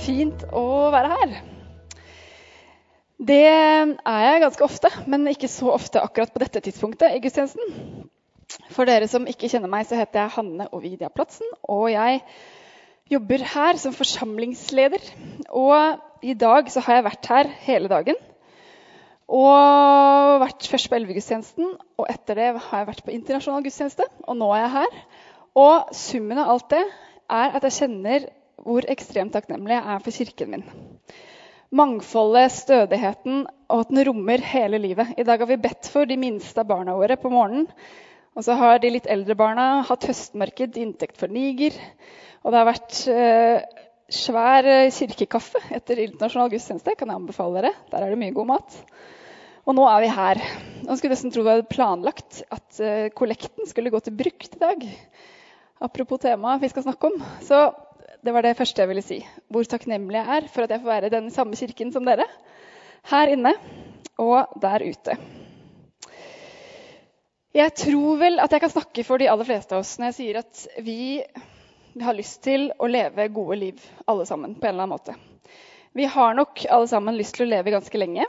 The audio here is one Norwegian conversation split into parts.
fint å være her. Det er jeg ganske ofte, men ikke så ofte akkurat på dette tidspunktet i gudstjenesten. For dere som ikke kjenner meg, så heter jeg Hanne Ovidia Platsen. Og jeg jobber her som forsamlingsleder. Og i dag så har jeg vært her hele dagen. Og vært først på Elvegudstjenesten, og etter det har jeg vært på internasjonal gudstjeneste. Og nå er jeg her. Og summen av alt det er at jeg kjenner hvor ekstremt takknemlig jeg er for kirken min. Mangfoldet, stødigheten og at den rommer hele livet. I dag har vi bedt for de minste barna våre på morgenen. Og så har de litt eldre barna hatt høstmarked inntekt for Niger. Og det har vært eh, svær eh, kirkekaffe etter internasjonal gudstjeneste. kan jeg anbefale dere. Der er det mye god mat. Og nå er vi her. Nå skulle nesten tro vi hadde planlagt at eh, kollekten skulle gå til brukt i dag. Apropos temaet vi skal snakke om. Så det var det første jeg ville si. Hvor takknemlig jeg er for at jeg får være i den samme kirken som dere. Her inne og der ute. Jeg tror vel at jeg kan snakke for de aller fleste av oss når jeg sier at vi har lyst til å leve gode liv, alle sammen, på en eller annen måte. Vi har nok alle sammen lyst til å leve ganske lenge.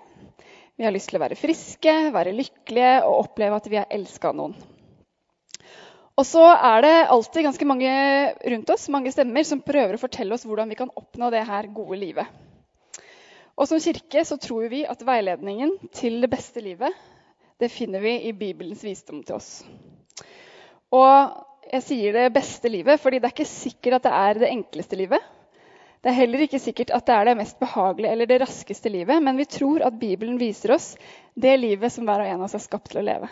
Vi har lyst til å være friske, være lykkelige og oppleve at vi er elska av noen. Og så er det alltid ganske mange rundt oss, mange stemmer, som prøver å fortelle oss hvordan vi kan oppnå det her gode livet. Og som kirke så tror vi at veiledningen til det beste livet det finner vi i Bibelens visdom til oss. Og jeg sier det beste livet, fordi det er ikke sikkert at det er det enkleste livet. Det er heller ikke sikkert at det er det mest behagelige eller det raskeste livet, men vi tror at Bibelen viser oss det livet som hver og en av oss er skapt til å leve.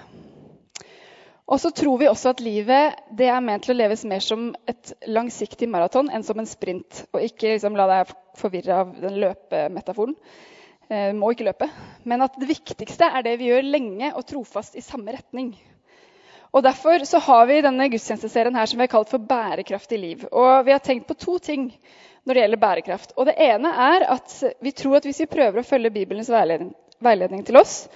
Og så tror vi også at livet er ment til å leves mer som et langsiktig maraton enn som en sprint. Og ikke liksom la deg forvirre av den løpemetaforen. Eh, må ikke løpe. Men at det viktigste er det vi gjør lenge og trofast i samme retning. Og Derfor så har vi denne gudstjenesteserien her som vi har kalt for Bærekraftig liv. Og Vi har tenkt på to ting når det gjelder bærekraft. Og Det ene er at vi tror at hvis vi prøver å følge Bibelens veiledning, veiledning til oss,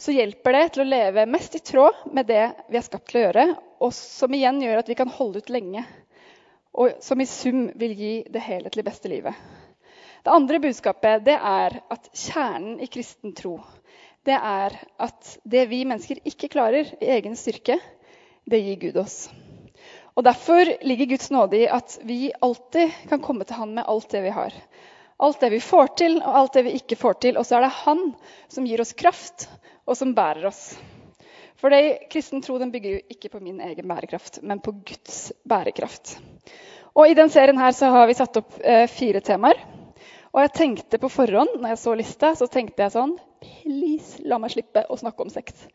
så hjelper det til å leve mest i tråd med det vi er skapt til å gjøre, og som igjen gjør at vi kan holde ut lenge. Og som i sum vil gi det helhetlig beste livet. Det andre budskapet det er at kjernen i kristen tro det er at det vi mennesker ikke klarer i egen styrke, det gir Gud oss. Og Derfor ligger Guds nåde i at vi alltid kan komme til Han med alt det vi har. Alt det vi får til, og alt det vi ikke får til. Og så er det Han som gir oss kraft, og som bærer oss. For kristen tro den bygger jo ikke på min egen bærekraft, men på Guds bærekraft. Og I denne serien her så har vi satt opp eh, fire temaer. Og jeg tenkte på forhånd når jeg så lista, så tenkte jeg sånn Please, la meg slippe å snakke om sex.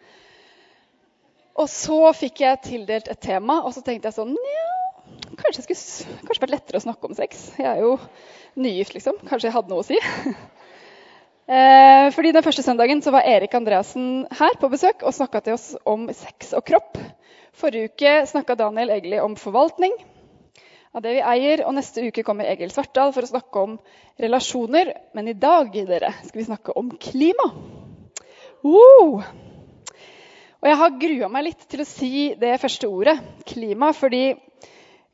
Og så fikk jeg tildelt et tema, og så tenkte jeg sånn Nja, kanskje det skulle vært lettere å snakke om sex. Jeg er jo nygift, liksom. Kanskje jeg hadde noe å si. eh, fordi Den første søndagen så var Erik Andreassen her på besøk og snakka til oss om sex og kropp. Forrige uke snakka Daniel egentlig om forvaltning av det vi eier. Og neste uke kommer Egil Svartdal for å snakke om relasjoner. Men i dag dere, skal vi snakke om klima. Uh! Og jeg har grua meg litt til å si det første ordet, klima, fordi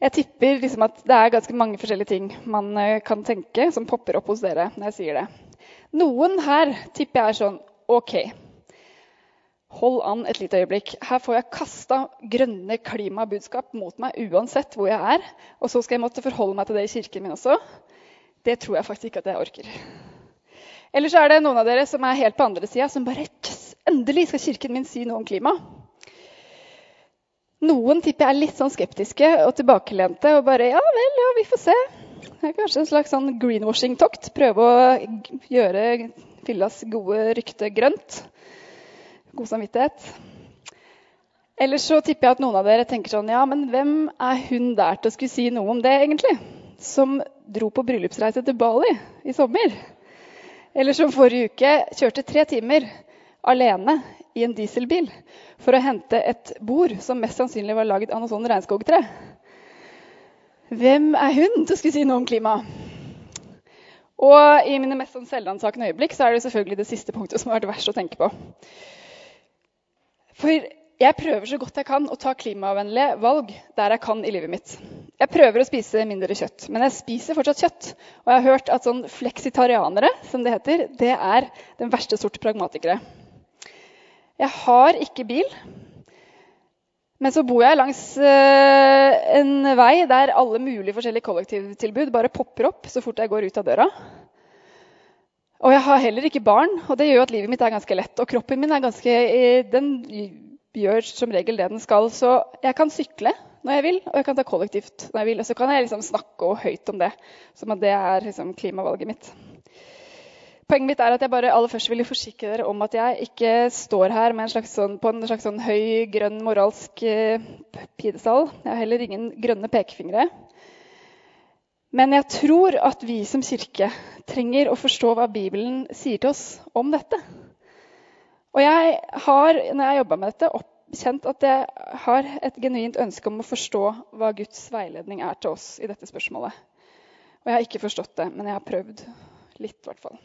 jeg tipper liksom at det er ganske mange forskjellige ting man eh, kan tenke som popper opp hos dere når jeg sier det. Noen her tipper jeg er sånn OK, Hold an et lite øyeblikk. Her får jeg kasta grønne klimabudskap mot meg uansett hvor jeg er. Og så skal jeg måtte forholde meg til det i kirken min også. Det tror jeg faktisk ikke at jeg orker. Eller så er det noen av dere som er helt på andre sida, som bare yes, Endelig skal kirken min si noe om klima. Noen tipper jeg er litt sånn skeptiske og tilbakelente og bare Ja vel, ja, vi får se. Det er kanskje en slags sånn greenwashing-tokt. Prøve å gjøre Fillas gode rykte grønt god samvittighet. Ellers så tipper jeg at noen av dere tenker sånn Ja, men hvem er hun der til å skulle si noe om det, egentlig? Som dro på bryllupsreise til Bali i sommer. Eller som forrige uke kjørte tre timer alene i en dieselbil for å hente et bord som mest sannsynlig var laget av noe sånn regnskogtre. Hvem er hun til å skulle si noe om klima? Og i mine mest sånn selvransakende øyeblikk så er det selvfølgelig det siste punktet som har vært verst å tenke på. For jeg prøver så godt jeg kan å ta klimavennlige valg der jeg kan i livet mitt. Jeg prøver å spise mindre kjøtt, men jeg spiser fortsatt kjøtt. Og jeg har hørt at sånn fleksitarianere, som det heter, det er den verste sort pragmatikere. Jeg har ikke bil, men så bor jeg langs eh, en vei der alle mulige forskjellige kollektivtilbud bare popper opp så fort jeg går ut av døra. Og jeg har heller ikke barn, og det gjør at livet mitt er ganske lett. Og kroppen min er ganske, eh, den gjør som regel det den skal, så jeg kan sykle når jeg vil, og jeg kan ta kollektivt når jeg vil. Og så kan jeg liksom snakke høyt om det, som at det er liksom klimavalget mitt. Poenget mitt er at jeg bare aller først vil forsikre dere om at jeg ikke står her en sånn, på en slags sånn høy, grønn moralsk pidesal. pidestall. Jeg har heller ingen grønne pekefingre. Men jeg tror at vi som kirke trenger å forstå hva Bibelen sier til oss om dette. Og jeg har, når jeg jobba med dette, kjent at jeg har et genuint ønske om å forstå hva Guds veiledning er til oss i dette spørsmålet. Og jeg har ikke forstått det, men jeg har prøvd litt, i hvert fall.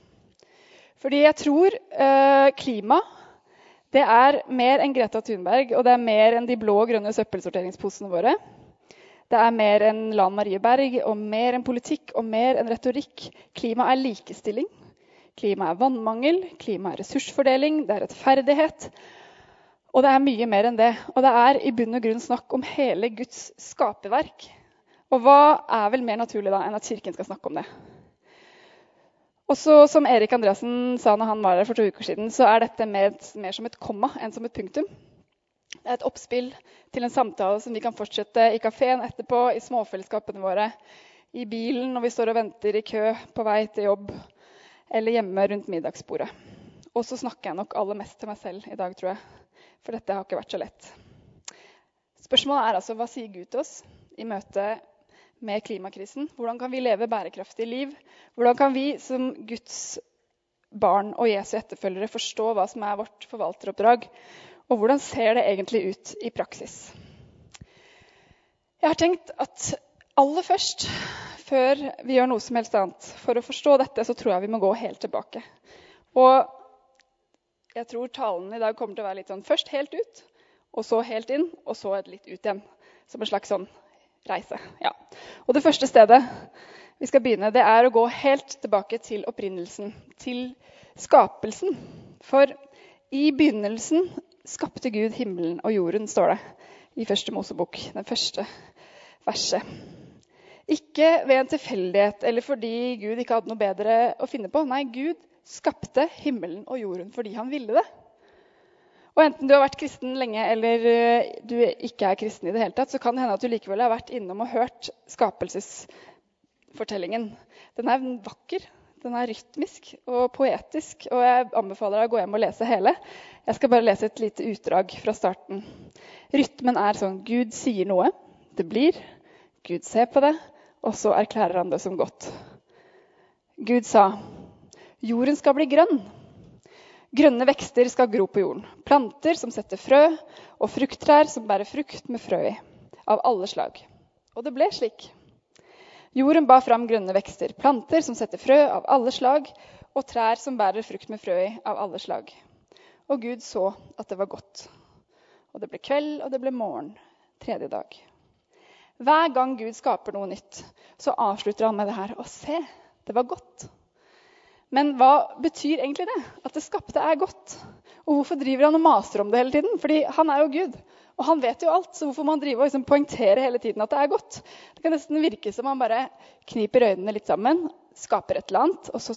Fordi jeg tror eh, klima det er mer enn Greta Thunberg, og det er mer enn de blå og grønne søppelsorteringsposene våre. Det er mer enn Lan Marie Berg, og mer enn politikk og mer enn retorikk. Klima er likestilling. Klima er vannmangel, klima er ressursfordeling, det er rettferdighet. Og det er mye mer enn det. Og det er i bunn og grunn snakk om hele Guds skaperverk. Og hva er vel mer naturlig da enn at Kirken skal snakke om det? Og så, Som Erik Andreassen sa når han var der for to uker siden, så er dette mer, mer som et komma enn som et punktum. Det er et oppspill til en samtale som vi kan fortsette i kafeen etterpå, i småfellesskapene våre, i bilen når vi står og venter i kø på vei til jobb, eller hjemme rundt middagsbordet. Og så snakker jeg nok aller mest til meg selv i dag, tror jeg. For dette har ikke vært så lett. Spørsmålet er altså hva sier Gud til oss i møte med klimakrisen? Hvordan kan vi leve bærekraftige liv? Hvordan kan vi som Guds barn og Jesu etterfølgere forstå hva som er vårt forvalteroppdrag? Og hvordan ser det egentlig ut i praksis? Jeg har tenkt at aller først, før vi gjør noe som helst annet, for å forstå dette, så tror jeg vi må gå helt tilbake. Og jeg tror talen i dag kommer til å være litt sånn først helt ut, og så helt inn, og så litt ut igjen. Som en slags sånn reise. Ja. Og det første stedet vi skal begynne, det er å gå helt tilbake til opprinnelsen. Til skapelsen. For i begynnelsen skapte Gud himmelen og jorden, står det i første Mosebok. Den første verset. Ikke ved en tilfeldighet eller fordi Gud ikke hadde noe bedre å finne på. Nei, Gud skapte himmelen og jorden fordi han ville det. Og Enten du har vært kristen lenge eller eh, du ikke er kristen, i det hele tatt, så kan det hende at du likevel har vært innom og hørt skapelsesfortellingen. Den er vakker, den er rytmisk og poetisk. Og jeg anbefaler deg å gå hjem og lese hele. Jeg skal bare lese et lite utdrag fra starten. Rytmen er sånn Gud sier noe, det blir. Gud ser på det, og så erklærer han det som godt. Gud sa Jorden skal bli grønn. Grønne vekster skal gro på jorden. Planter som setter frø, og frukttrær som bærer frukt med frø i. Av alle slag. Og det ble slik. Jorden ba fram grønne vekster, planter som setter frø av alle slag, og trær som bærer frukt med frø i av alle slag. Og Gud så at det var godt. Og det ble kveld, og det ble morgen. Tredje dag. Hver gang Gud skaper noe nytt, så avslutter han med det her. Og se, det var godt. Men hva betyr egentlig det? At det skapte er godt? Og hvorfor driver han og maser om det hele tiden? Fordi han er jo Gud. Og han vet jo alt, så hvorfor må han drive og liksom poengtere hele tiden at det er godt? Det kan nesten virke som han bare kniper øynene litt sammen, skaper et eller annet, og så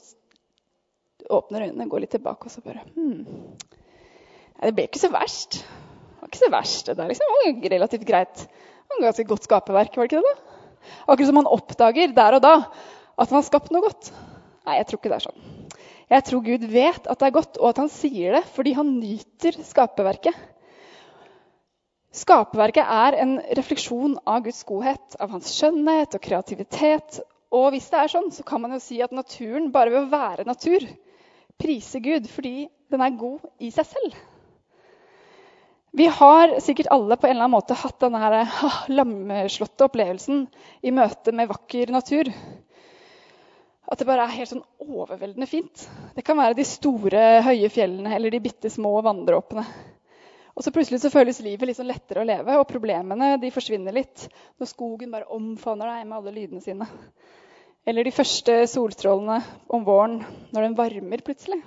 åpner øynene, går litt tilbake og så bare hmm. Det ble ikke så verst. Det var ikke så verst. Det der liksom var relativt greit. Det var ganske godt skaperverk, var det ikke det? da? Akkurat som han oppdager der og da at han har skapt noe godt. Nei, jeg tror ikke det er sånn. Jeg tror Gud vet at det er godt, og at han sier det fordi han nyter skaperverket. Skaperverket er en refleksjon av Guds godhet, av hans skjønnhet og kreativitet. Og hvis det er sånn, så kan man jo si at naturen, bare ved å være natur, priser Gud fordi den er god i seg selv. Vi har sikkert alle på en eller annen måte hatt denne ah, opplevelsen i møte med vakker natur. At det bare er helt sånn overveldende fint. Det kan være de store, høye fjellene eller de bitte små vanndråpene. Og så plutselig så føles livet litt sånn lettere å leve, og problemene de forsvinner litt når skogen bare omfavner deg med alle lydene sine. Eller de første solstrålene om våren når den varmer plutselig.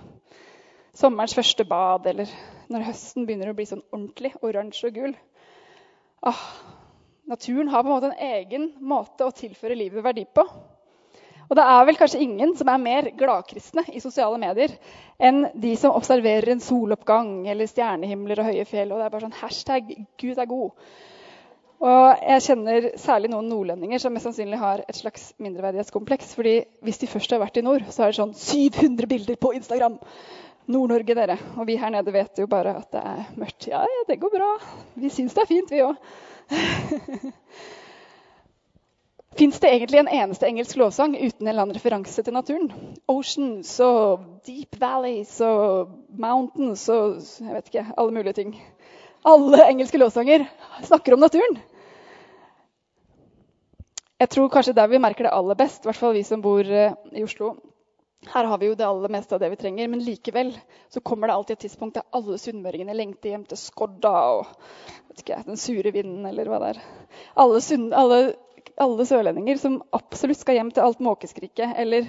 Sommerens første bad, eller når høsten begynner å bli sånn ordentlig oransje og gul. Ah, naturen har på en måte en egen måte å tilføre livet verdi på. Og det er vel kanskje ingen som er mer gladkristne i sosiale medier enn de som observerer en soloppgang eller stjernehimler og høye fjell. Og det er bare sånn hashtag 'Gud er god'. Og jeg kjenner særlig noen nordlendinger som mest sannsynlig har et slags mindreverdighetskompleks. fordi hvis de først har vært i nord, så er det sånn 700 bilder på Instagram. Nord-Norge, dere. Og vi her nede vet jo bare at det er mørkt. Ja, ja, det går bra. Vi syns det er fint, vi òg. Fins det egentlig en eneste engelsk lovsang uten en eller annen referanse til naturen? Oceans og deep valleys og mountains og jeg vet ikke, alle mulige ting. Alle engelske lovsanger snakker om naturen. Jeg tror kanskje der vi merker det aller best, i hvert fall vi som bor eh, i Oslo Her har vi jo det aller meste av det vi trenger, men likevel så kommer det alltid et tidspunkt der alle sunnmøringene lengter hjem til skodda og ikke, den sure vinden eller hva det er. Alle, sunn, alle alle sørlendinger som absolutt skal hjem til alt måkeskriket. Eller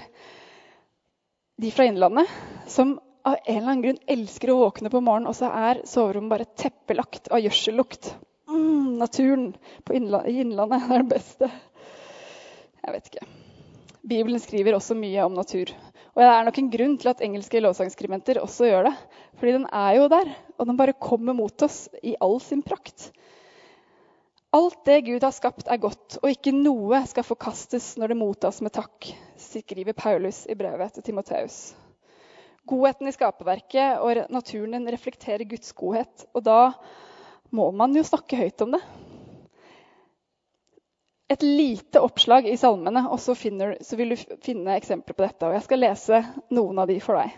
de fra Innlandet som av en eller annen grunn elsker å våkne på morgenen, og så er soverommet bare teppelagt av gjødsellukt. Mm, naturen innla i Innlandet er det beste. Jeg vet ikke. Bibelen skriver også mye om natur. Og det er nok en grunn til at engelske lovsangskribenter også gjør det. Fordi den er jo der, og den bare kommer mot oss i all sin prakt. Alt det Gud har skapt, er godt, og ikke noe skal forkastes når det mottas med takk, skriver Paulus i brevet til Timoteus. Godheten i skaperverket og naturen reflekterer Guds godhet, og da må man jo snakke høyt om det. Et lite oppslag i salmene, og så, finner, så vil du finne eksempler på dette. og Jeg skal lese noen av de for deg.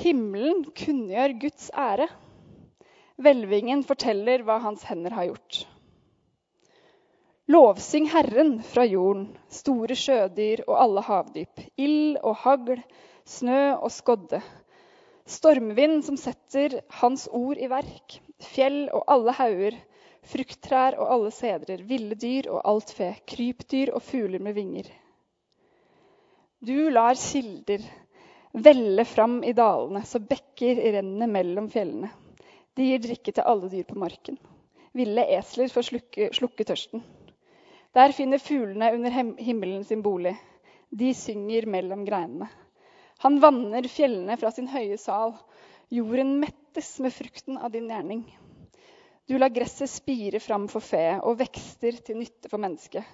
Himmelen kunngjør Guds ære. Hvelvingen forteller hva hans hender har gjort. Lovsyng Herren fra jorden, store sjødyr og alle havdyp, ild og hagl, snø og skodde. Stormvind som setter Hans ord i verk, fjell og alle hauger, frukttrær og alle sedrer, ville dyr og alt fe, krypdyr og fugler med vinger. Du lar kilder velle fram i dalene, så bekker renner mellom fjellene. De gir drikke til alle dyr på marken. Ville esler får slukke, slukke tørsten. Der finner fuglene under himmelen sin bolig. De synger mellom greinene. Han vanner fjellene fra sin høye sal. Jorden mettes med frukten av din gjerning. Du lar gresset spire fram for fe og vekster til nytte for mennesket.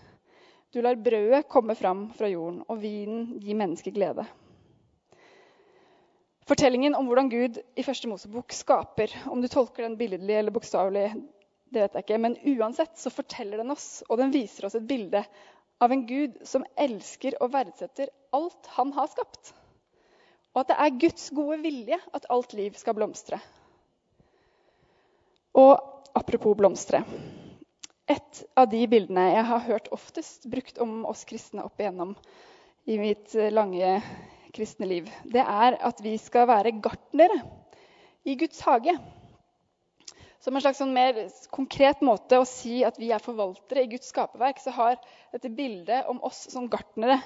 Du lar brødet komme fram fra jorden, og vinen gi mennesket glede. Fortellingen om hvordan Gud i første Mosebok skaper, om du tolker den billedlig eller bokstavelig, det vet jeg ikke, men uansett så forteller den oss, og den viser oss et bilde av en Gud som elsker og verdsetter alt han har skapt. Og at det er Guds gode vilje at alt liv skal blomstre. Og apropos blomstre. Et av de bildene jeg har hørt oftest brukt om oss kristne opp igjennom i mitt lange kristne liv, det er at vi skal være gartnere i Guds hage. Som en slags sånn mer konkret måte å si at vi er forvaltere i Guds skaperverk, så har dette bildet om oss som gartnere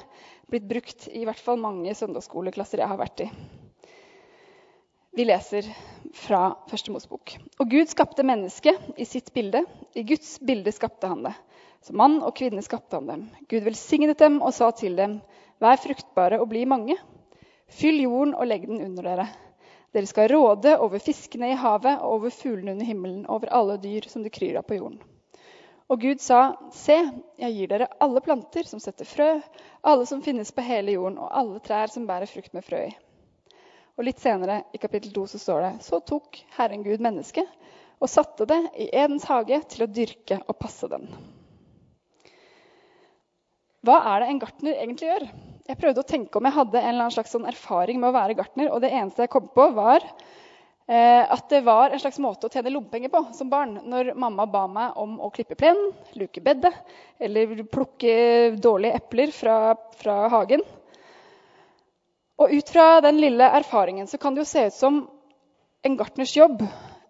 blitt brukt i hvert fall mange søndagsskoleklasser jeg har vært i. Vi leser fra Første Mosebok. Og Gud skapte mennesket i sitt bilde. I Guds bilde skapte han det. Så mann og kvinne skapte han dem. Gud velsignet dem og sa til dem, vær fruktbare og bli mange. Fyll jorden og legg den under dere. Dere skal råde over fiskene i havet og over fuglene under himmelen, over alle dyr som det kryr av på jorden. Og Gud sa, Se, jeg gir dere alle planter som setter frø, alle som finnes på hele jorden, og alle trær som bærer frukt med frø i. Og Litt senere i kapittel 2 så står det, Så tok Herren Gud mennesket og satte det i Edens hage til å dyrke og passe den. Hva er det en gartner egentlig gjør? Jeg prøvde å tenke om jeg hadde en eller annen slags sånn erfaring med å være gartner. Og det eneste jeg kom på, var eh, at det var en slags måte å tjene lommepenger på som barn. Når mamma ba meg om å klippe plenen, luke bedet eller plukke dårlige epler fra, fra hagen. Og ut fra den lille erfaringen så kan det jo se ut som en gartners jobb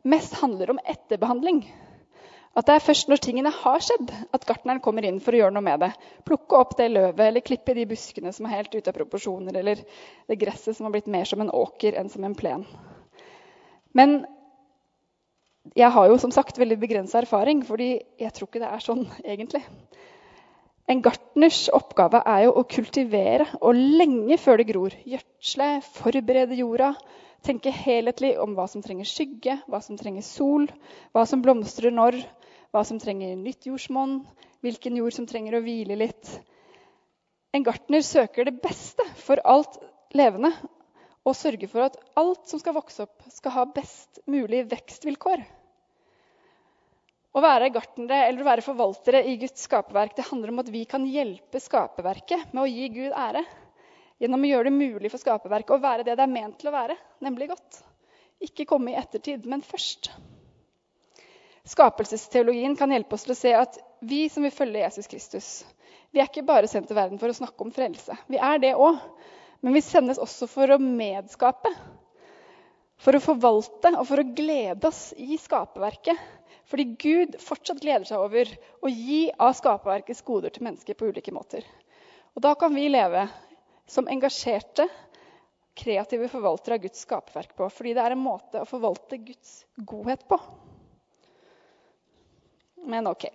mest handler om etterbehandling. At det er først når tingene har skjedd, at gartneren kommer inn for å gjøre noe med det. Plukke opp det løvet, eller klippe de buskene som er helt ute av proporsjoner, eller det gresset som har blitt mer som en åker enn som en plen. Men jeg har jo som sagt veldig begrensa erfaring, fordi jeg tror ikke det er sånn egentlig. En gartners oppgave er jo å kultivere, og lenge før det gror. Gjødsle, forberede jorda, tenke helhetlig om hva som trenger skygge, hva som trenger sol, hva som blomstrer når, hva som trenger nytt jordsmonn, hvilken jord som trenger å hvile litt. En gartner søker det beste for alt levende og sørger for at alt som skal vokse opp, skal ha best mulig vekstvilkår. Å være gartnere eller å være forvaltere i Guds skaperverk det handler om at vi kan hjelpe skaperverket med å gi Gud ære. Gjennom å gjøre det mulig for skaperverket å være det det er ment til å være, nemlig godt. Ikke komme i ettertid, men først. Skapelsesteologien kan hjelpe oss til å se at vi som vil følge Jesus Kristus, vi er ikke bare sendt til verden for å snakke om frelse. Vi er det òg. Men vi sendes også for å medskape. For å forvalte og for å glede oss i skaperverket. Fordi Gud fortsatt gleder seg over å gi av skaperverkets goder til mennesker på ulike måter. Og da kan vi leve som engasjerte, kreative forvaltere av Guds skaperverk på. Fordi det er en måte å forvalte Guds godhet på. Men OK.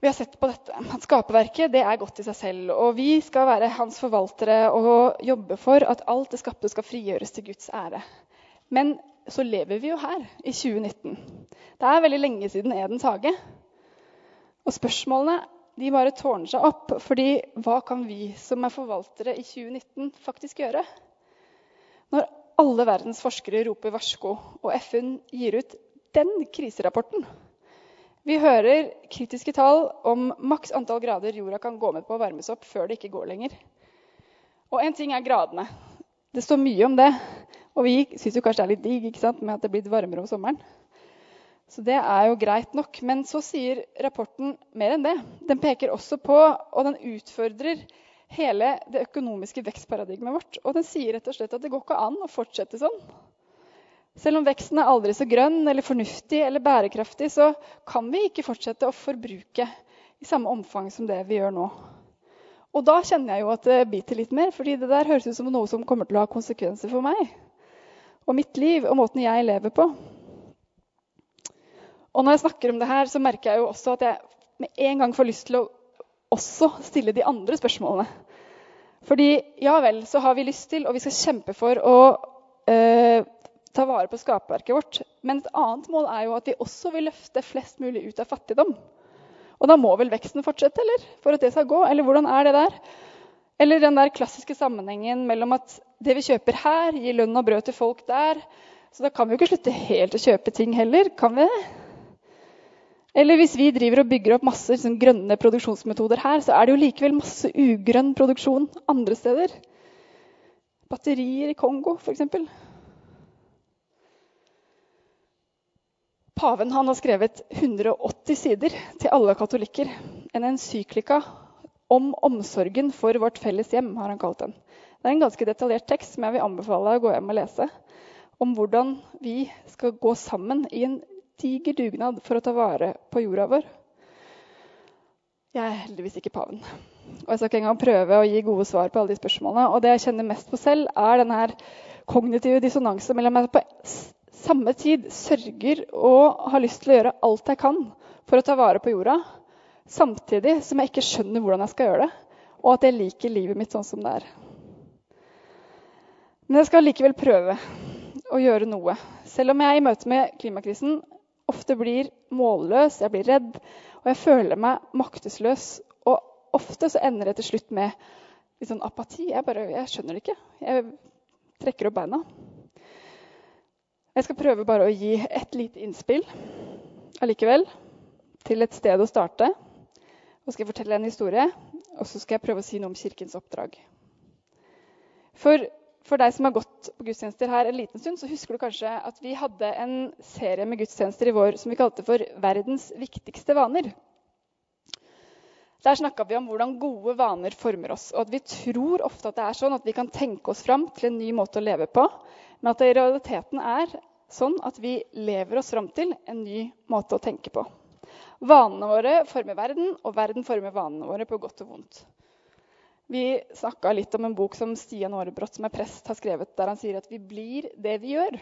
Vi har sett på dette. At skaperverket det er godt i seg selv. Og vi skal være hans forvaltere og jobbe for at alt det skapte skal frigjøres til Guds ære. Men så lever vi jo her i 2019. Det er veldig lenge siden Edens hage. Og spørsmålene de bare tårner seg opp. fordi hva kan vi som er forvaltere i 2019, faktisk gjøre? Når alle verdens forskere roper varsko, og FN gir ut den kriserapporten. Vi hører kritiske tall om maks antall grader jorda kan gå med på å varmes opp før det ikke går lenger. Og én ting er gradene. Det står mye om det. Og vi syns kanskje det er litt digg ikke sant, med at det er blitt varmere om sommeren. Så det er jo greit nok. Men så sier rapporten mer enn det. Den peker også på, og den utfordrer hele det økonomiske vekstparadigmet vårt. Og den sier rett og slett at det går ikke an å fortsette sånn. Selv om veksten er aldri så grønn eller fornuftig eller bærekraftig, så kan vi ikke fortsette å forbruke i samme omfang som det vi gjør nå. Og da kjenner jeg jo at det biter litt mer, fordi det der høres ut som noe som kommer til å ha konsekvenser for meg og mitt liv og måten jeg lever på. Og når jeg snakker om det her, så merker jeg jo også at jeg med en gang får lyst til å også stille de andre spørsmålene. Fordi ja vel, så har vi lyst til, og vi skal kjempe for å øh, ta vare på skaperverket vårt. Men et annet mål er jo at vi også vil løfte flest mulig ut av fattigdom. Og da må vel veksten fortsette, eller? For at det skal gå? Eller hvordan er det der? Eller den der klassiske sammenhengen mellom at det vi kjøper her, gir lønn og brød til folk der. Så da kan vi jo ikke slutte helt å kjøpe ting heller. Kan vi det? Eller hvis vi driver og bygger opp masse liksom, grønne produksjonsmetoder her, så er det jo likevel masse ugrønn produksjon andre steder. Batterier i Kongo, f.eks. Paven har skrevet 180 sider til alle katolikker. En encyklika om omsorgen for vårt felles hjem, har han kalt den. Det er en ganske detaljert tekst som jeg vil anbefale deg å gå hjem og lese. Om hvordan vi skal gå sammen i en diger dugnad for å ta vare på jorda vår. Jeg er heldigvis ikke paven. Og jeg skal ikke engang prøve å gi gode svar på alle de spørsmålene. Og det jeg kjenner mest på selv, er denne kognitive dissonansen mellom at på samme tid sørger og har lyst til å gjøre alt jeg kan for å ta vare på jorda, samtidig som jeg ikke skjønner hvordan jeg skal gjøre det, og at jeg liker livet mitt sånn som det er. Men jeg skal likevel prøve å gjøre noe. Selv om jeg i møte med klimakrisen ofte blir målløs, jeg blir redd, og jeg føler meg maktesløs. Og ofte så ender det til slutt med litt sånn apati. Jeg, bare, jeg skjønner det ikke. Jeg trekker opp beina. Jeg skal prøve bare å gi et lite innspill allikevel til et sted å starte. Og skal jeg fortelle en historie, og så skal jeg prøve å si noe om Kirkens oppdrag. For, for deg som har gått på gudstjenester her en liten stund, så husker du kanskje at vi hadde en serie med gudstjenester i vår som vi kalte for 'Verdens viktigste vaner'. Der snakka vi om hvordan gode vaner former oss. Og at vi tror ofte at det er sånn at vi kan tenke oss fram til en ny måte å leve på. Men at det i realiteten er sånn at vi lever oss fram til en ny måte å tenke på. Vanene våre former verden, og verden former vanene våre på godt og vondt. Vi snakka litt om en bok som Stian Aarebrot, som er prest, har skrevet, der han sier at vi blir det vi gjør.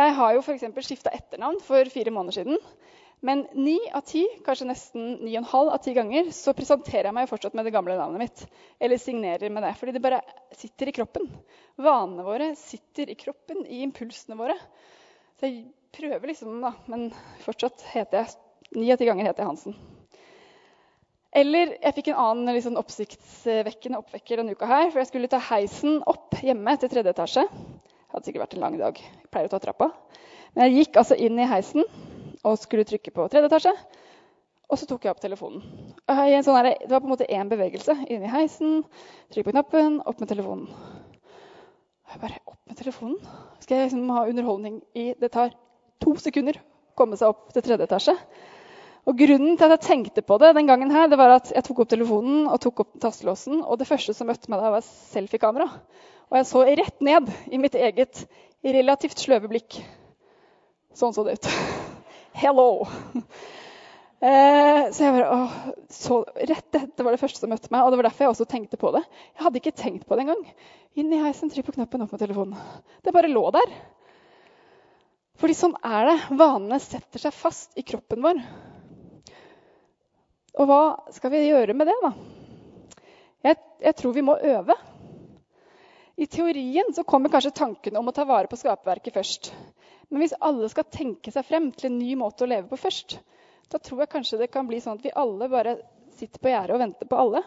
Jeg har jo f.eks. skifta etternavn for fire måneder siden. Men ni av ti, kanskje nesten ni og en halv av ti ganger, så presenterer jeg meg fortsatt med det gamle navnet mitt. Eller signerer med det. Fordi det bare sitter i kroppen. Vanene våre sitter i kroppen, i impulsene våre. Så jeg prøver liksom, da. Men fortsatt heter jeg Ni av ti ganger heter jeg Hansen. Eller jeg fikk en annen liksom, oppsiktsvekkende oppvekker denne uka her. For jeg skulle ta heisen opp hjemme til tredje etasje. Det hadde sikkert vært en lang dag. Jeg pleier å ta trappa. Men jeg gikk altså inn i heisen og skulle trykke på tredje etasje. Og så tok jeg opp telefonen. Sånn her, det var på en måte én bevegelse. Inn i heisen, trykk på knappen, opp med telefonen. Jeg bare, opp med telefonen? Skal jeg liksom ha underholdning i Det tar to sekunder å komme seg opp til tredje etasje. Og Grunnen til at jeg tenkte på det den gangen her, det var at jeg tok opp telefonen og tok opp tastelåsen, og det første som møtte meg da, var selfiekamera. Og jeg så rett ned i mitt eget relativt sløve blikk. Sånn så det ut. Hello! Eh, så jeg bare, åh, så Rett dette var det første som møtte meg, og det var derfor jeg også tenkte på det. Jeg hadde ikke tenkt på det engang. Inn i heisen, trykk på knappen, opp med telefonen. Det bare lå der. Fordi sånn er det. Vanene setter seg fast i kroppen vår. Og hva skal vi gjøre med det, da? Jeg, jeg tror vi må øve. I teorien så kommer kanskje tanken om å ta vare på skaperverket først. Men hvis alle skal tenke seg frem til en ny måte å leve på først, da tror jeg kanskje det kan bli sånn at vi alle bare sitter på gjerdet og venter på alle.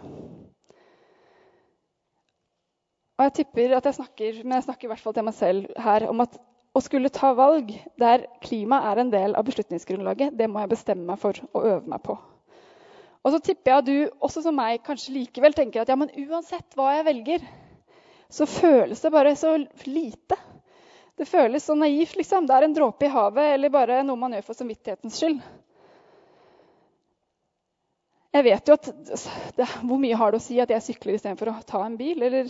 Og jeg tipper at jeg snakker, men jeg snakker i hvert fall til meg selv her, om at å skulle ta valg der klima er en del av beslutningsgrunnlaget, det må jeg bestemme meg for å øve meg på. Og så tipper jeg at du også som meg kanskje likevel tenker at ja, men uansett hva jeg velger, så føles det bare så lite. Det føles så naivt. liksom. Det er en dråpe i havet eller bare noe man gjør for samvittighetens skyld. Jeg vet jo at det, Hvor mye har det å si at jeg sykler istedenfor å ta en bil? Eller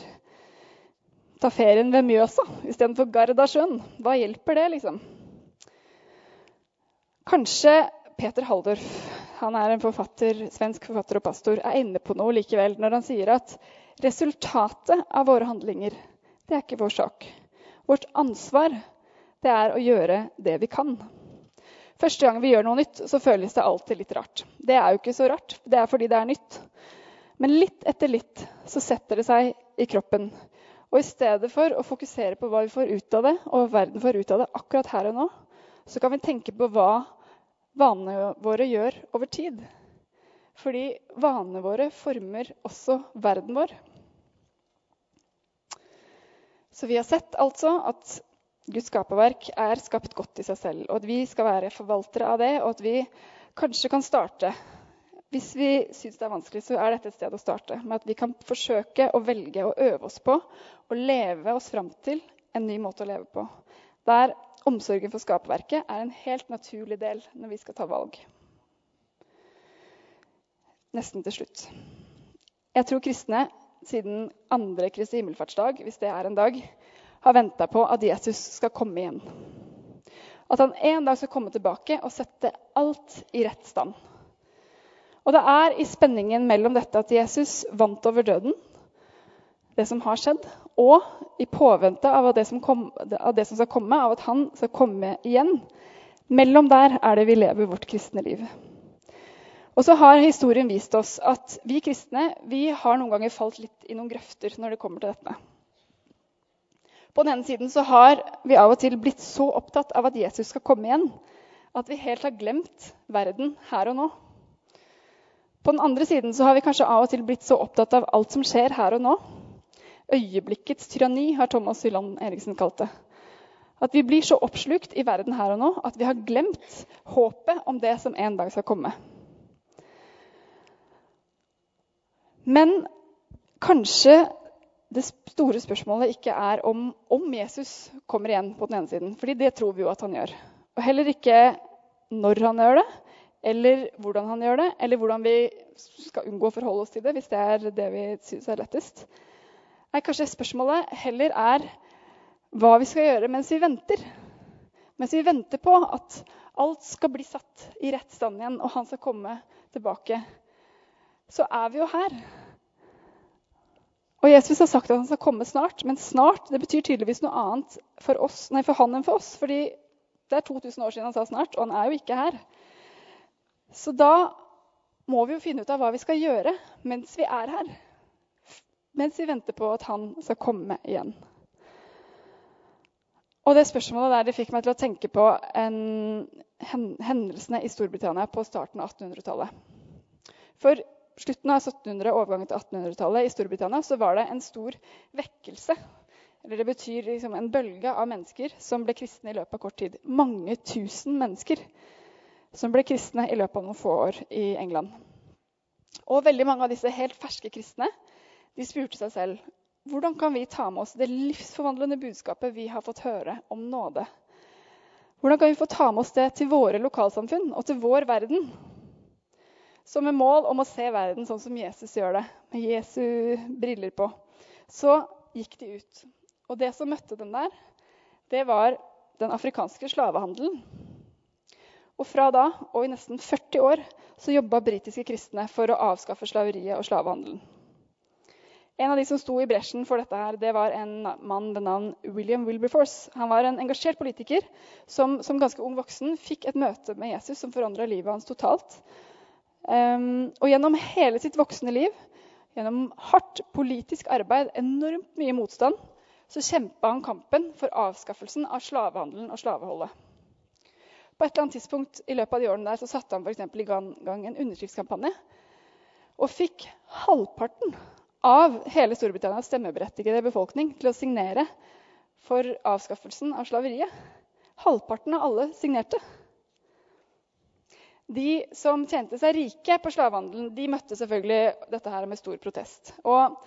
ta ferien ved Mjøsa istedenfor Gardasjøen? Hva hjelper det, liksom? Kanskje Peter Haldorf, han er en forfatter, svensk forfatter og pastor, er inne på noe likevel når han sier at resultatet av våre handlinger, det er ikke vår sak. Vårt ansvar det er å gjøre det vi kan. Første gang vi gjør noe nytt, så føles det alltid litt rart. Det er jo ikke så rart, det er fordi det er nytt. Men litt etter litt så setter det seg i kroppen. Og i stedet for å fokusere på hva vi får ut av det, og hva verden får ut av det akkurat her og nå, så kan vi tenke på hva vanene våre gjør over tid. Fordi vanene våre former også verden vår. Så vi har sett altså at Guds skaperverk er skapt godt i seg selv, og at vi skal være forvaltere av det, og at vi kanskje kan starte Hvis vi syns det er vanskelig, så er dette et sted å starte. Med at vi kan forsøke å velge å øve oss på å leve oss fram til en ny måte å leve på. Der omsorgen for skaperverket er en helt naturlig del når vi skal ta valg. Nesten til slutt. Jeg tror kristne siden andre Kristi himmelfartsdag, hvis det er en dag, har venta på at Jesus skal komme igjen. At han en dag skal komme tilbake og sette alt i rett stand. Og det er i spenningen mellom dette at Jesus vant over døden, det som har skjedd, og i påvente av det som, kom, av det som skal komme, av at han skal komme igjen. Mellom der er det vi lever vårt kristne liv. Og så har historien vist oss at vi kristne vi har noen ganger falt litt i noen grøfter når det kommer til dette. På den ene siden så har vi av og til blitt så opptatt av at Jesus skal komme igjen, at vi helt har glemt verden her og nå. På den andre siden så har vi kanskje av og til blitt så opptatt av alt som skjer her og nå. Øyeblikkets tyranni har Thomas Hylland Eriksen kalt det. At vi blir så oppslukt i verden her og nå at vi har glemt håpet om det som en dag skal komme. Men kanskje det store spørsmålet ikke er om, om, Jesus kommer igjen på den ene siden. fordi det tror vi jo at han gjør. Og heller ikke når han gjør det, eller hvordan han gjør det, eller hvordan vi skal unngå å forholde oss til det hvis det er det vi syns er lettest. Nei, kanskje spørsmålet heller er hva vi skal gjøre mens vi venter. Mens vi venter på at alt skal bli satt i rett stand igjen, og han skal komme tilbake, så er vi jo her. Og Jesus har sagt at han skal komme snart, men snart det betyr tydeligvis noe annet for, oss, nei, for han enn for oss. fordi det er 2000 år siden han sa snart, og han er jo ikke her. Så da må vi jo finne ut av hva vi skal gjøre mens vi er her. Mens vi venter på at han skal komme igjen. Og det spørsmålet der det fikk meg til å tenke på en, hendelsene i Storbritannia på starten av 1800-tallet. For slutten av 1700- overgangen til 1800-tallet i Storbritannia så var det en stor vekkelse. Eller det betyr liksom en bølge av mennesker som ble kristne i løpet av kort tid. Mange tusen mennesker som ble kristne i løpet av noen få år i England. Og veldig mange av disse helt ferske kristne de spurte seg selv hvordan kan vi ta med oss det livsforvandlende budskapet vi har fått høre om nåde? Hvordan kan vi få ta med oss det til våre lokalsamfunn og til vår verden? Så med mål om å se verden sånn som Jesus gjør det, med Jesu briller på, så gikk de ut. Og det som møtte dem der, det var den afrikanske slavehandelen. Og fra da og i nesten 40 år så jobba britiske kristne for å avskaffe slaveriet og slavehandelen. En av de som sto i bresjen for dette, her, det var en mann ved navn William Wilberforce. Han var en engasjert politiker som som ganske ung voksen fikk et møte med Jesus som forandra livet hans totalt. Um, og gjennom hele sitt voksne liv, gjennom hardt politisk arbeid, enormt mye motstand, så kjempa han kampen for avskaffelsen av slavehandelen og slaveholdet. På et eller annet tidspunkt i løpet av de årene der så satte han for i gang en underskriftskampanje og fikk halvparten av hele Storbritannias stemmeberettigede befolkning til å signere for avskaffelsen av slaveriet. Halvparten av alle signerte. De som tjente seg rike på slavehandelen, de møtte selvfølgelig dette her med stor protest. Og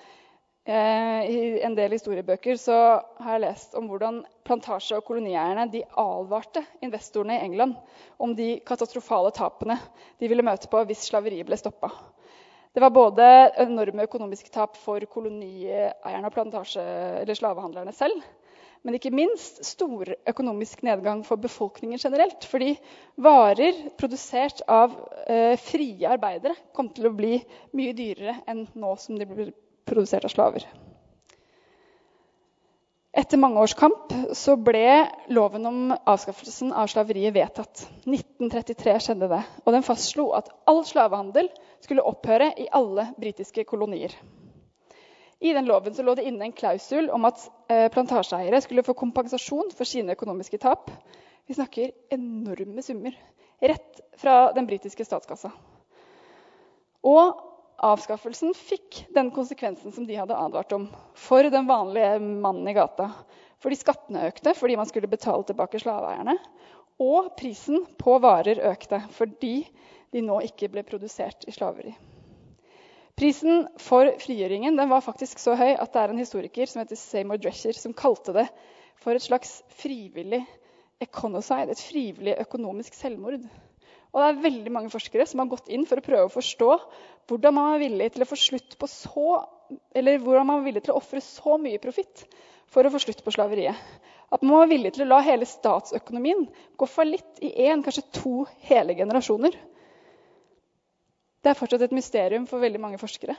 eh, I en del historiebøker så har jeg lest om hvordan plantasje- og kolonieierne de advarte investorene i England om de katastrofale tapene de ville møte på hvis slaveriet ble stoppa. Det var både enorme økonomiske tap for kolonieierne og eller slavehandlerne selv. Men ikke minst stor økonomisk nedgang for befolkningen generelt. Fordi varer produsert av eh, frie arbeidere kom til å bli mye dyrere enn nå som de blir produsert av slaver. Etter mange års kamp så ble loven om avskaffelsen av slaveriet vedtatt. 1933 skjedde det, og den fastslo at all slavehandel skulle opphøre i alle britiske kolonier. I den loven lå det inne en klausul om at plantasjeeiere skulle få kompensasjon for sine økonomiske tap. Vi snakker enorme summer rett fra den britiske statskassa. Og avskaffelsen fikk den konsekvensen som de hadde advart om for den vanlige mannen i gata. Fordi skattene økte fordi man skulle betale tilbake slaveeierne. Og prisen på varer økte fordi de nå ikke ble produsert i slaveri. Prisen for frigjøringen var faktisk så høy at det er en historiker som heter Seymour Drescher, som kalte det for et slags frivillig econocide, et frivillig økonomisk selvmord. Og det er veldig mange forskere som har gått inn for å prøve å forstå hvordan man er villig til å få slutt på så, eller hvordan man er villig til å ofre så mye profitt for å få slutt på slaveriet. At man var villig til å la hele statsøkonomien gå fallitt i én, kanskje to hele generasjoner. Det er fortsatt et mysterium for veldig mange forskere.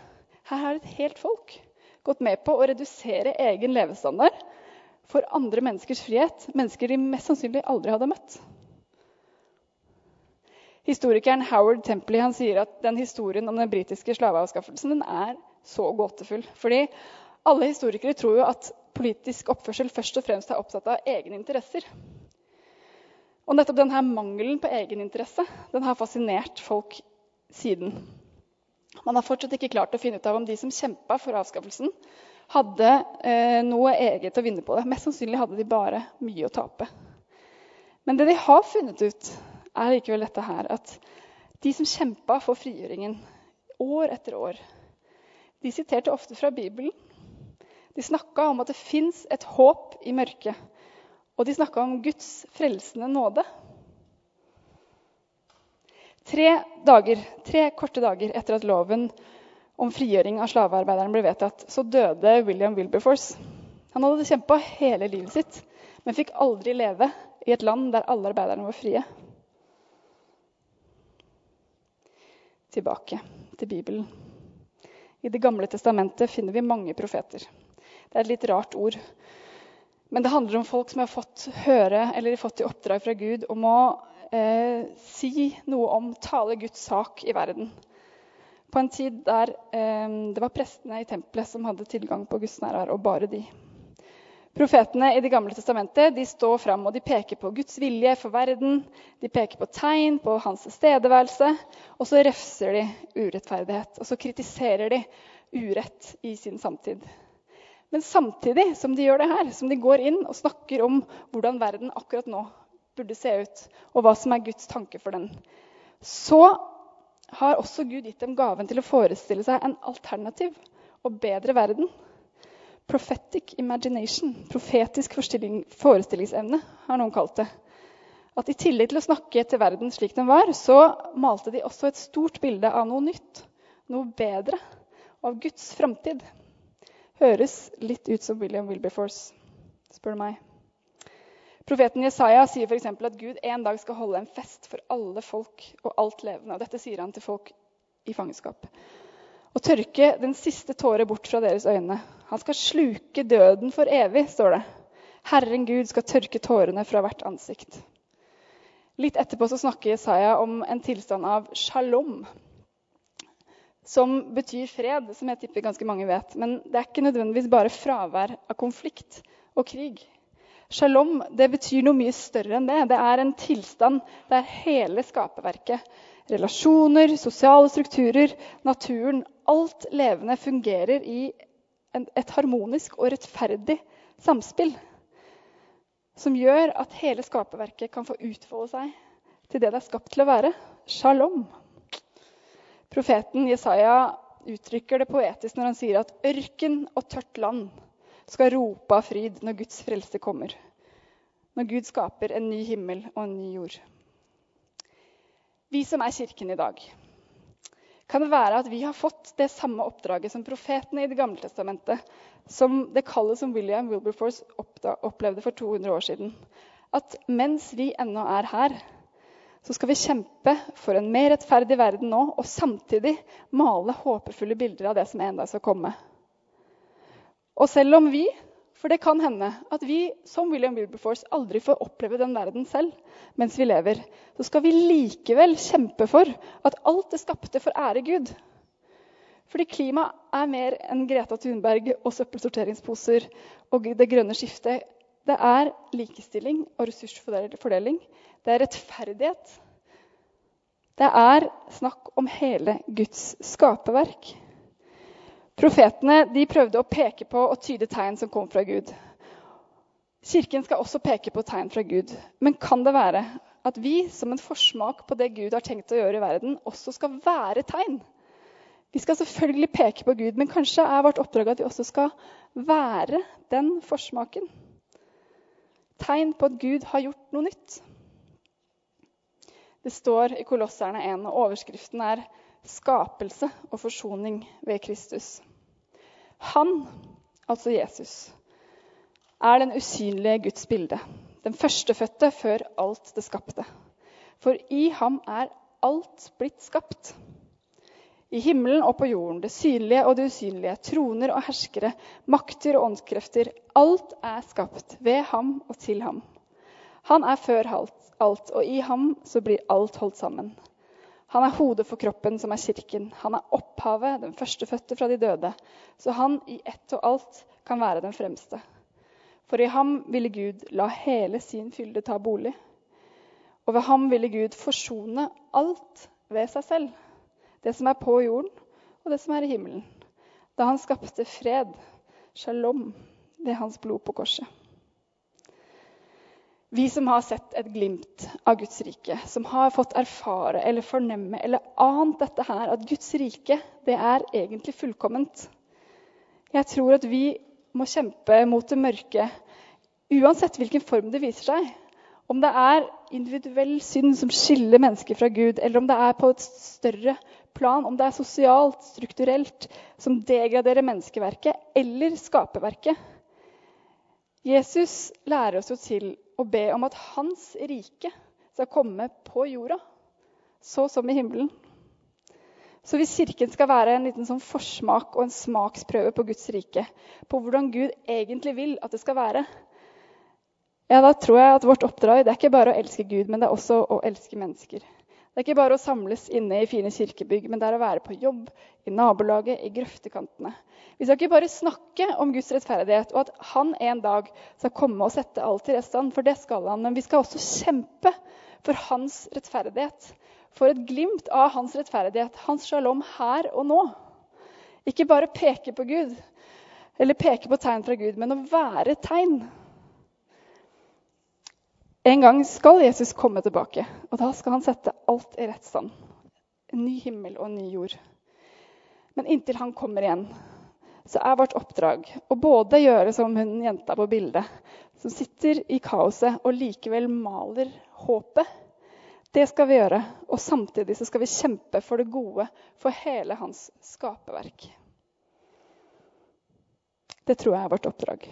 Her har et helt folk gått med på å redusere egen levestandard for andre menneskers frihet. Mennesker de mest sannsynlig aldri hadde møtt. Historikeren Howard Templey sier at den historien om den britiske slaveavskaffelsen den er så gåtefull. Fordi alle historikere tror jo at politisk oppførsel først og fremst er opptatt av egne interesser. Og nettopp denne mangelen på egeninteresse har fascinert folk siden. Man har fortsatt ikke klart å finne ut av om de som kjempa for avskaffelsen, hadde eh, noe eget å vinne på det. Mest sannsynlig hadde de bare mye å tape. Men det de har funnet ut, er likevel dette her at de som kjempa for frigjøringen år etter år, de siterte ofte fra Bibelen. De snakka om at det fins et håp i mørket. Og de snakka om Guds frelsende nåde. Tre, dager, tre korte dager etter at loven om frigjøring av slavearbeideren ble vedtatt, så døde William Wilberforce. Han hadde kjempa hele livet sitt, men fikk aldri leve i et land der alle arbeiderne var frie. Tilbake til Bibelen. I Det gamle testamentet finner vi mange profeter. Det er et litt rart ord. Men det handler om folk som har fått høre eller fått i oppdrag fra Gud om å eh, si noe om, tale Guds sak i verden. På en tid der eh, det var prestene i tempelet som hadde tilgang på Guds nærvær, og bare de. Profetene i Det gamle testamentet de står fram og de peker på Guds vilje for verden. De peker på tegn på hans tilstedeværelse, og så refser de urettferdighet. Og så kritiserer de urett i sin samtid. Men samtidig som de gjør det her, som de går inn og snakker om hvordan verden akkurat nå burde se ut, og hva som er Guds tanke for den, så har også Gud gitt dem gaven til å forestille seg en alternativ og bedre verden. Prophetic imagination, profetisk forestillingsevne, har noen kalt det. At i tillegg til å snakke til verden slik den var, så malte de også et stort bilde av noe nytt, noe bedre, av Guds framtid. Høres litt ut som William Wilberforce, spør du meg. Profeten Jesaja sier f.eks. at Gud en dag skal holde en fest for alle folk og alt levende. Og dette sier han til folk i fangenskap. Og tørke den siste tåre bort fra deres øyne. Han skal sluke døden for evig, står det. Herren Gud skal tørke tårene fra hvert ansikt. Litt etterpå så snakker Jesaja om en tilstand av shalom. Som betyr fred, som jeg tipper ganske mange vet. Men det er ikke nødvendigvis bare fravær av konflikt og krig. Shalom det betyr noe mye større enn det. Det er en tilstand der hele skaperverket, relasjoner, sosiale strukturer, naturen, alt levende fungerer i et harmonisk og rettferdig samspill. Som gjør at hele skaperverket kan få utfolde seg til det det er skapt til å være. Shalom. Profeten Jesaja uttrykker det poetisk når han sier at ørken og tørt land skal rope av fryd når Guds frelse kommer. Når Gud skaper en ny himmel og en ny jord. Vi som er Kirken i dag, kan det være at vi har fått det samme oppdraget som profetene i Det gamle testamentet, som det kallet som William Wilberforce opplevde for 200 år siden. At mens vi ennå er her, så skal vi kjempe for en mer rettferdig verden nå, og samtidig male håpefulle bilder av det som en dag skal komme. Og selv om vi for det kan hende at vi som William Wilberforce aldri får oppleve den verden selv mens vi lever, så skal vi likevel kjempe for at alt det skapte, får ære Gud. Fordi klima er mer enn Greta Thunberg og søppelsorteringsposer og det grønne skiftet. Det er likestilling og ressursfordeling. Det er rettferdighet. Det er snakk om hele Guds skaperverk. Profetene de prøvde å peke på og tyde tegn som kom fra Gud. Kirken skal også peke på tegn fra Gud. Men kan det være at vi som en forsmak på det Gud har tenkt å gjøre i verden, også skal være tegn? Vi skal selvfølgelig peke på Gud, men kanskje er vårt oppdrag at vi også skal være den forsmaken. Tegn på at Gud har gjort noe nytt. Det står i Kolosserne 1, og overskriften er 'Skapelse og forsoning ved Kristus'. Han, altså Jesus, er den usynlige Guds bilde. Den førstefødte før alt det skapte. For i ham er alt blitt skapt. I himmelen og på jorden, det synlige og det usynlige, troner og herskere, makter og åndskrefter. Alt er skapt ved ham og til ham. Han er før alt, og i ham så blir alt holdt sammen. Han er hodet for kroppen, som er kirken. Han er opphavet, den førstefødte fra de døde. Så han i ett og alt kan være den fremste. For i ham ville Gud la hele sin fylde ta bolig. Og ved ham ville Gud forsone alt ved seg selv. Det som er på jorden, og det som er i himmelen. Da han skapte fred, shalom, ved hans blod på korset. Vi som har sett et glimt av Guds rike, som har fått erfare eller fornemme eller ant dette her, at Guds rike det er egentlig fullkomment. Jeg tror at vi må kjempe mot det mørke uansett hvilken form det viser seg. Om det er individuell synd som skiller mennesker fra Gud, eller om det er på et større plan, om det er sosialt, strukturelt, som degraderer menneskeverket eller skaperverket. Jesus lærer oss jo til og be om at hans rike skal komme på jorda, så som i himmelen. Så hvis Kirken skal være en liten sånn forsmak og en smaksprøve på Guds rike, på hvordan Gud egentlig vil at det skal være, ja, da tror jeg at vårt oppdrag det er ikke bare å elske Gud, men det er også å elske mennesker. Det er ikke bare å samles inne i fine kirkebygg, men det er å være på jobb, i nabolaget, i grøftekantene. Vi skal ikke bare snakke om Guds rettferdighet og at han en dag skal komme og sette alt i rettstand, for det skal han. Men vi skal også kjempe for hans rettferdighet. For et glimt av hans rettferdighet, hans shalom her og nå. Ikke bare peke på Gud, eller peke på tegn fra Gud, men å være tegn. En gang skal Jesus komme tilbake, og da skal han sette alt i rett stand. En ny himmel og en ny jord. Men inntil han kommer igjen, så er vårt oppdrag å både gjøre som hun jenta på bildet, som sitter i kaoset og likevel maler håpet. Det skal vi gjøre. Og samtidig så skal vi kjempe for det gode, for hele hans skaperverk. Det tror jeg er vårt oppdrag.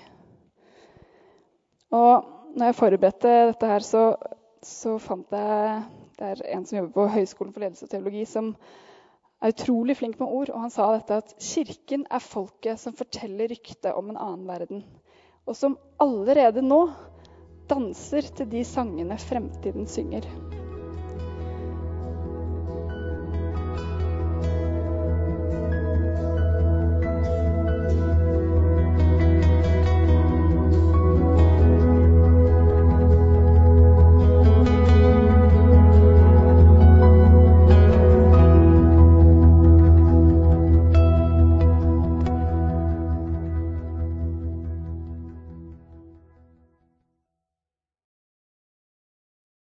Og når jeg forberedte dette her, så, så, fant jeg Det er en som jobber på Høgskolen for ledelse og teologi, som er utrolig flink med ord. Og han sa dette at kirken er folket som forteller ryktet om en annen verden. Og som allerede nå danser til de sangene fremtiden synger.